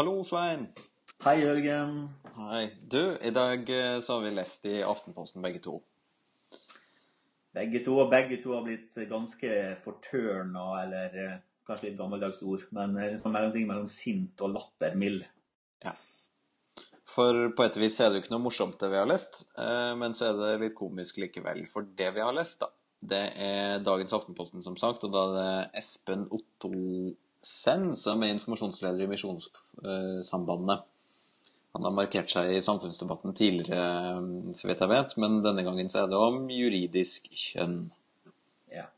Hallo, Svein. Hei, Jørgen. Hei. Du, i dag eh, så har vi lest i Aftenposten begge to. Begge to og begge to har blitt ganske fortørna, eller eh, kanskje litt gammeldags ord, men er en sånn mellomting mellom sint og lattermild. Ja. For på et vis er det jo ikke noe morsomt det vi har lest, eh, men så er det litt komisk likevel. For det vi har lest, da, det er dagens Aftenposten, som sagt, og da er det Espen Ottosen som er informasjonsleder i Misjonssambandet. Han har markert seg i samfunnsdebatten tidligere, så vidt jeg vet, men denne gangen så er det om juridisk kjønn. Ja.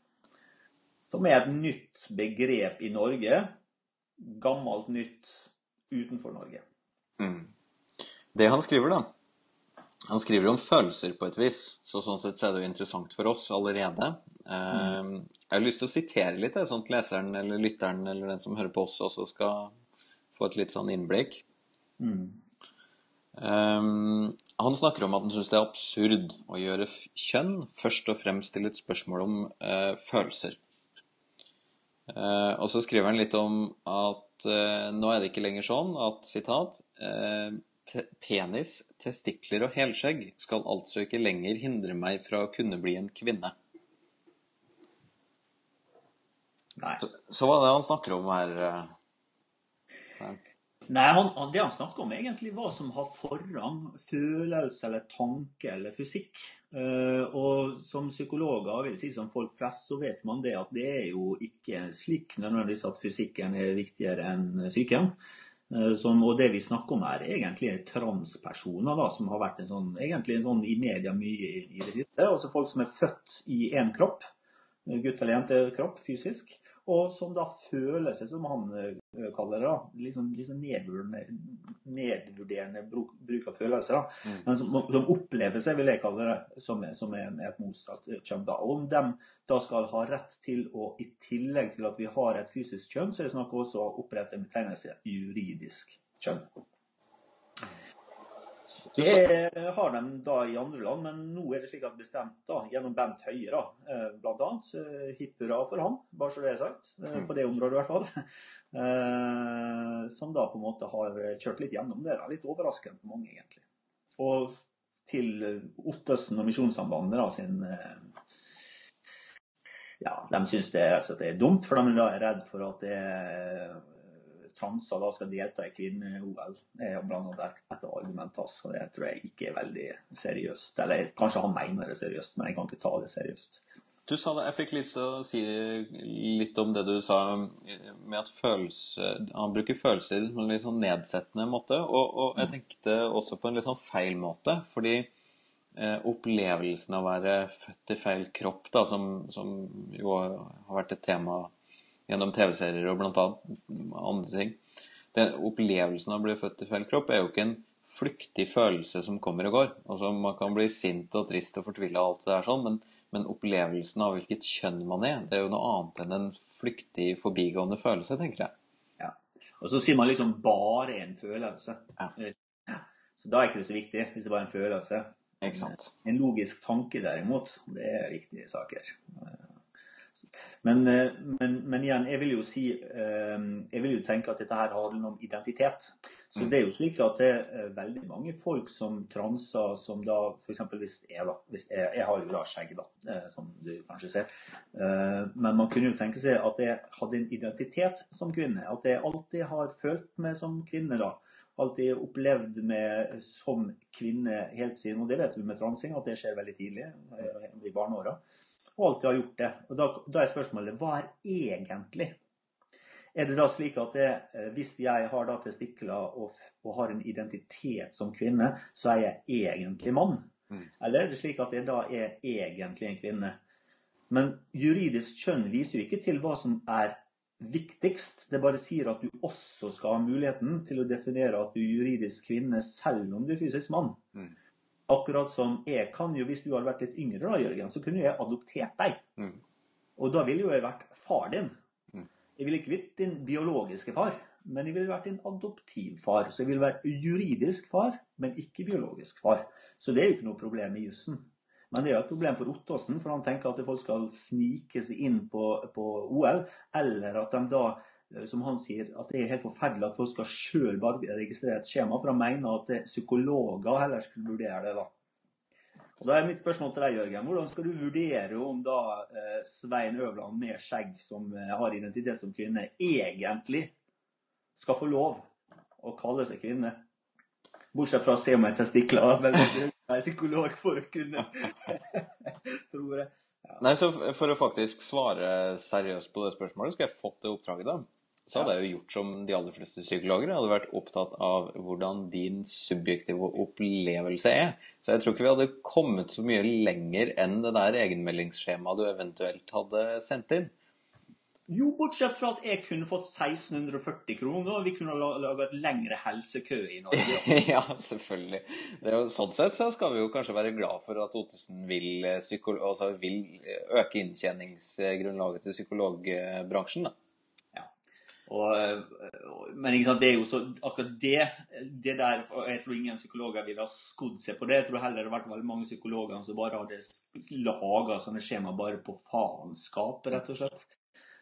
Som er et nytt begrep i Norge. Gammelt nytt utenfor Norge. Mm. Det han skriver, da Han skriver om følelser på et vis, så sånn sett så er det jo interessant for oss allerede. Eh, Jeg har lyst til å sitere litt, sånn at leseren eller lytteren eller den som hører på oss, også skal få et litt sånn innblikk. Mm. Um, han snakker om at han syns det er absurd å gjøre kjønn først og fremst til et spørsmål om uh, følelser. Uh, og så skriver han litt om at uh, nå er det ikke lenger sånn at sitat eh, te penis, testikler og helskjegg skal altså ikke lenger hindre meg fra å kunne bli en kvinne. Nei. Så, så hva er det han snakker om her? Nei, Nei, han, han, det han snakker om, egentlig hva som har forrang. Følelse eller tanke eller fysikk. Uh, og som psykologer, vil si som folk flest, så vet man det at det er jo ikke slik nødvendigvis at fysikken er viktigere enn psyken. Eh, som, og det vi snakker om her, er egentlig transpersoner da, som har vært en sånn, egentlig en sånn i media mye i, i det siste. Altså folk som er født i én kropp, eh, gutt- eller jente kropp fysisk, og som da føler seg, som han eh, kaller det, da, liksom, liksom nedvurderende, nedvurderende bruk, bruk av følelser. da, Mm. Men som, som opplever seg, vil jeg kalle det, som, er- som er et motsatt kjønn. da. Og om de da skal ha rett til å, i tillegg til at vi har et fysisk kjønn, så er det snakk også å opprette en betegnelse juridisk kjønn. Det har de da i andre land, men nå er det slik at bestemt da, gjennom Bent Høie, da, eh, blant annet. eh, Hipp hurra for han, bare så det er sagt. eh, På det området i hvert fall. Eh, Som da på en måte har kjørt litt gjennom det. da, Litt overraskende for mange, egentlig. Og til eh, Ottesen og Misjonssambandet da, sin eh, Ja, de syns det er, rett og slett er dumt, for de er redd for at det transer da skal delta i kvinne-OL. Er annet et av argumentene hans, det tror jeg ikke er veldig seriøst. Eller kanskje han mener det seriøst, men jeg kan ikke ta det seriøst. Du sa det, Jeg fikk lyst til å si litt om det du sa med at følelse Han bruker følelser på en litt sånn nedsettende måte. Og, og jeg tenkte også på en litt sånn feil måte. Fordi eh, opplevelsen av å være født i feil kropp, da, som, som jo har vært et tema gjennom TV-serier og blant annet andre ting Den opplevelsen av å bli født i feil kropp er jo ikke en flyktig følelse som kommer og går. Altså Man kan bli sint og trist og fortvila og alt det der sånn, men men opplevelsen av hvilket kjønn man er, det er jo noe annet enn en flyktig, forbigående følelse, tenker jeg. Og så sier man liksom bare en følelse. Ja. Så da er ikke det så viktig, hvis det bare er en følelse. En logisk tanke derimot, det er viktige saker. Men, eh, men, men igjen, jeg vil jo si eh, Jeg vil jo tenke at dette her handler om identitet. Så Mm. det er jo slik at det er veldig mange folk som transer som da f.eks. hvis jeg da hvis jeg, jeg har jo da skjegg, da, eh, som du kanskje ser. Men man kunne jo tenke seg at jeg hadde en identitet som kvinne. At jeg alltid har følt meg som kvinne, da. Alltid opplevd meg som kvinne helt siden, og det vet vi med transing, at det skjer veldig tidlig i barneåra. Og alltid har gjort det. Og da, da er spørsmålet hva er egentlig? Er det da slik at det, eh, hvis jeg har da testikler og, og har en identitet som kvinne, så er jeg egentlig mann? Mm. Eller er det slik at jeg da er egentlig en kvinne? Men juridisk kjønn viser jo ikke til hva som er viktigst. Det bare sier at du også skal ha muligheten til å definere at du er juridisk kvinne selv om du er fysisk mann. Mm. Akkurat som jeg kan jo, hvis du hadde vært litt yngre da, Jørgen, så kunne jeg adoptert deg. Mm. Og da ville jo jeg vært far din. Mm. Jeg ville ikke vært din biologiske far, men jeg ville vært din adoptivfar. Så jeg ville vært juridisk far, men ikke biologisk far. Så det er jo ikke noe problem i jussen. Men det er jo et problem for Ottosen, for han tenker at folk skal snike seg inn på, på OL, eller at de da som han sier, at det er helt forferdelig at folk skal sjøl registrere et skjema, for han mener at psykologer heller skulle vurdere det. da. Og Da er mitt spørsmål til deg, Jørgen. Hvordan skal du vurdere om da eh, Svein Øvland med skjegg, som eh, har identitet som kvinne, egentlig skal få lov å kalle seg kvinne? Bortsett fra å se meg testikler. Men jeg er psykolog for å kunne tror jeg. Ja. Nei, så For å faktisk svare seriøst på det spørsmålet, skulle jeg fått det oppdraget, da. Så hadde jeg jo gjort som de aller fleste psykologer. Jeg hadde vært opptatt av hvordan din subjektive opplevelse er. Så jeg tror ikke vi hadde kommet så mye lenger enn det der egenmeldingsskjemaet du eventuelt hadde sendt inn. Jo, bortsett fra at jeg kunne fått 1640 kroner, og vi kunne laga et lengre helsekø i Norge. ja, selvfølgelig. Jo, sånn sett så skal vi jo kanskje være glad for at Ottesen vil, eh, altså vil eh, øke inntjeningsgrunnlaget til psykologbransjen. da. Og, men det er jo så, akkurat det, det der Jeg tror ingen psykologer ville ha skodd seg på det. Jeg tror heller det har vært veldig mange psykologer som bare hadde laga sånne skjema bare på faenskap, rett og slett.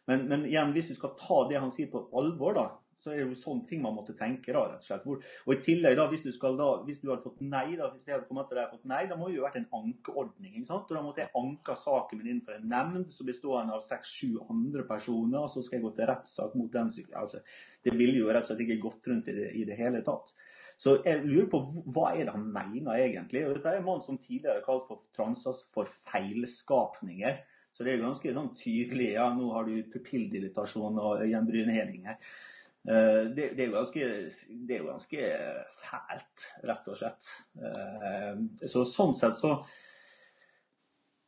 Men, men, igjen, hvis du skal ta det han sier på alvor, da, så er det jo sånne ting man måtte tenke. da, rett og slett. Hvor, og i tillegg, da, hvis du, skal, da, hvis du hadde fått nei, da, hvis jeg hadde kommet til deg fått nei, da må det jo vært en ankeordning. ikke sant? Og Da måtte jeg anke saken min innenfor en nemnd som bestående av seks-sju andre personer, og så skal jeg gå til rettssak mot den. altså, Det ville jo rett og slett ikke gått rundt i det, i det hele tatt. Så jeg lurer på hva er det han mener egentlig? Og Dette er en mann som tidligere kalt for transas for feilskapninger. Så det er ganske sånn tydelig. Ja, nå har du pupilldilitasjon og øyenbrynheving her. Eh, det, det, er ganske, det, er jo ganske, fælt, rett og slett. Eh, så sånn sett så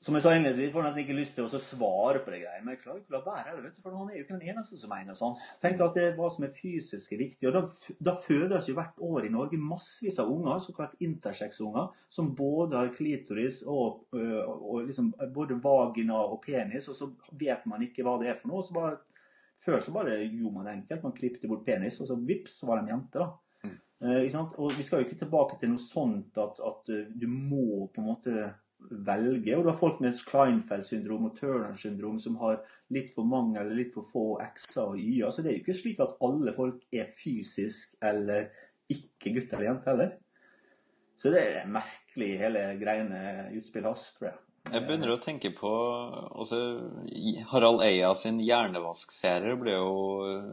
som jeg sa innledningsvis, får nesten ikke lyst til å svare på det greiene. Men jeg klarer ikke å la være det, for han er jo ikke den eneste som mener sånn. Tenk at det er hva som er fysisk viktig. Og da, da fødes jo hvert år i Norge massevis av unger, såkalt intersex-unger, som både har klitoris og, og liksom, både vagina og penis, og så vet man ikke hva det er for noe. Så bare, før så bare gjorde man det enkelt. Man klippet bort penis, og så vips, så var det en jente, da. Mm. Eh, og vi skal jo ikke tilbake til noe sånt at, at du må på en måte velge. Og du har folk med Kleinfeld-syndrom og Turner-syndrom som har litt for mange eller litt for få x-er og y-er. Så det er jo ikke slik at alle folk er fysisk eller ikke gutter eller jenter heller. Så det er merkelig hele greiene utspill hans, tror jeg. Jeg begynner å tenke på også, Harald Eia sin hjernevaskserie ble jo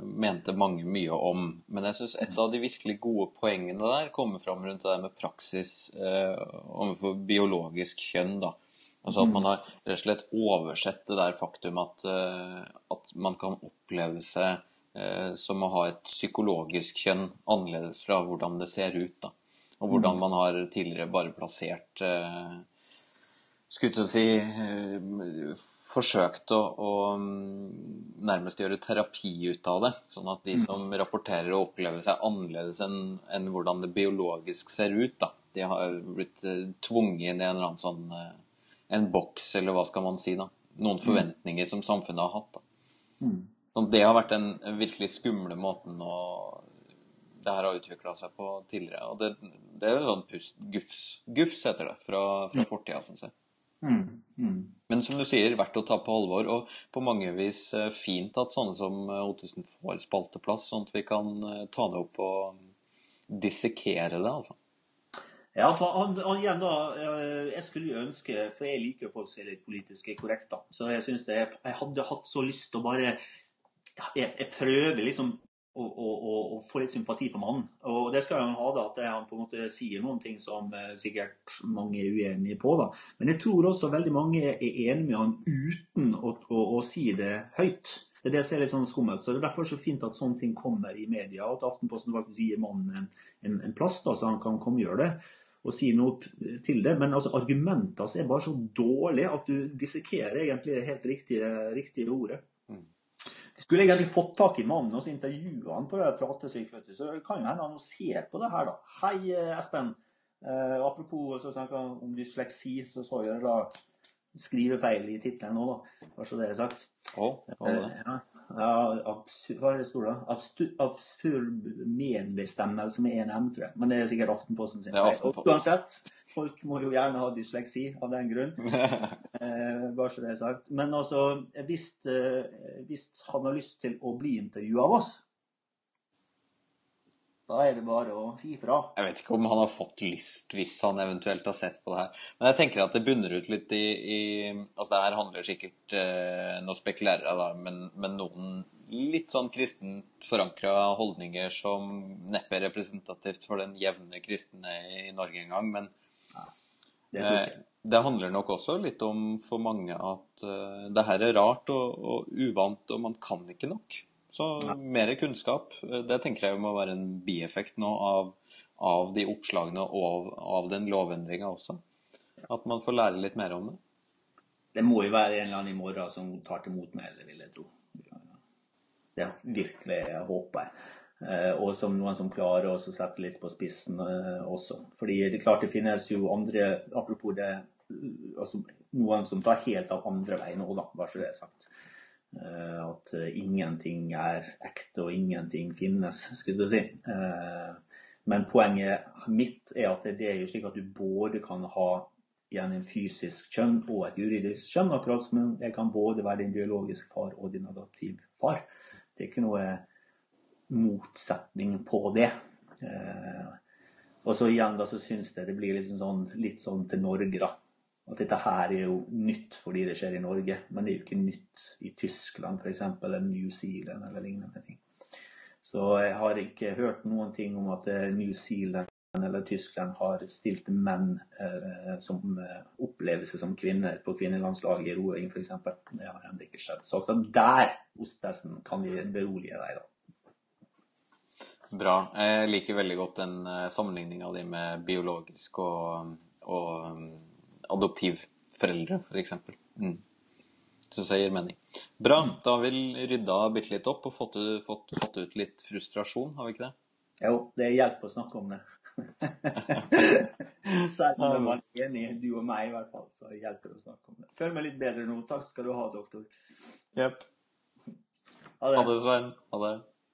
mente mange mye om. Men jeg syns et av de virkelig gode poengene der kommer fram rundt det der med praksis eh, overfor biologisk kjønn. da. Altså At man har rett og slett oversett det der faktum at, eh, at man kan oppleve seg eh, som å ha et psykologisk kjønn annerledes fra hvordan det ser ut. da. Og hvordan mm. man har tidligere bare plassert eh, skulle til å si eh, forsøkt å, å, mm, nærmest gjøre terapi ut av det. Sånn at de mm. som rapporterer og opplever seg annerledes enn, enn hvordan det biologisk ser ut, da. De har blitt eh, tvunget inn i en eller annen sånn eh, en boks, eller hva skal man si, da. Noen mm. forventninger som samfunnet har hatt. da. Så det har vært den virkelig skumle måten å det her har utvikla seg på tidligere. Og det, det er jo sånn pust, gufs, gufs heter det, fra, fra fortida, syns jeg. Mm, mm. Men som du sier, verdt å ta på alvor. Og på mange vis eh, fint at sånne som eh, Ottesen får spalteplass, sånn at vi kan eh, ta det opp og dissekere det, altså. Ja, for han, han, igjen da, Jeg skulle jo ønske For jeg liker folk som er litt politisk korrekte, Så jeg syns det, jeg hadde hatt så lyst til å bare jeg, jeg prøver liksom og, og, og, få litt sympati for mannen. Og det skal han ha, da, at han på en måte sier noen ting som eh, sikkert mange er uenige på. da. Men jeg tror også veldig mange er enige med han uten å, å, å si det høyt. Det er det som er litt sånn skummelt. så Det er derfor så fint at sånne ting kommer i media, og at Aftenposten faktisk gir mannen en, en, en plass, da, så han kan komme og gjøre det og si noe til det. Men altså, argumentene er bare så dårlige at du dissekerer egentlig det helt riktige, riktige ordet. Skulle egentlig fått tak i mannen og intervjua han på det pratesyk, så kan jo hende han ser på det her, da. Hei, eh, Espen. Eh, apropos så snakker om dysleksi, så så jeg da skrivefeil i tittelen nå, da. Bare så det er sagt. Oh, oh, eh, ja, hva er det står da? Absurd medbestemmelse med én M, tror jeg. Men det er sikkert Aftenposten sin feil. Uansett, Folk må jo gjerne ha dysleksi av den grunn. Eh, bare så det er sagt. Men altså, hvis, eh, hvis han har lyst til å bli intervjua av oss, da er det bare å si ifra. Jeg vet ikke om han har fått lyst hvis han eventuelt har sett på det her. Men jeg tenker at det bunner ut litt i, i Altså det her handler sikkert eh, Nå spekulerer jeg, da, men, men, noen litt sånn kristent forankra holdninger som neppe er representativt for den jevne kristne i Norge engang. Men Det, eh, det handler nok også litt om for mange at uh, det her er rart og, og uvant, og man kan ikke nok. Så mer kunnskap, eh, det tenker jeg må være en bieffekt nå av, av de oppslagene og av den lovendringa også. At man får lære litt mer om det. det må jo være en eller annen i morgen som tar til motmæle, vil jeg tro. Det virkelig håper jeg. Eh, og som noen som klarer å sette litt på spissen eh, også. Fordi det er klart det finnes jo andre Apropos det altså Noen som tar helt av andre veien òg, da, bare så det er sagt. Eh, at ingenting er ekte og ingenting finnes, skulle du si. Men poenget mitt er at det er jo slik at du både kan ha igjen en fysisk kjønn og et juridisk kjønn, akkurat som jeg kan både være din biologiske far og din adoptiv far. Det er ikke noe motsetning på det. Og så igjen da så syns jeg det blir liksom sånn, litt sånn til Norge, da at dette her er jo nytt fordi det skjer i Norge, men det er jo ikke nytt i Tyskland f.eks. eller New Zealand eller lignende ting. Så jeg har ikke hørt noen ting om at eh, New Zealand eller Tyskland har stilt menn eh, som eh, opplever seg som kvinner på kvinnelandslaget i roing f.eks. Det har ennå ikke skjedd. Så akkurat der, ostpressen, kan vi berolige deg, da. Bra. Jeg liker veldig godt den uh, sammenligninga di med biologisk og, og adoptivforeldre, f.eks. Mm. Syns jeg gir mening. Bra. Da har vi rydda bitte litt opp og fått, fått, fått, ut litt frustrasjon, har vi ikke det? Jo, det hjelper å snakke om det. Selv om man er enig, du og meg i hvert fall, så hjelper det å snakke om det. Føler meg litt bedre nå. Takk skal du ha, doktor. Jepp. Ha det, Svein. Ha det.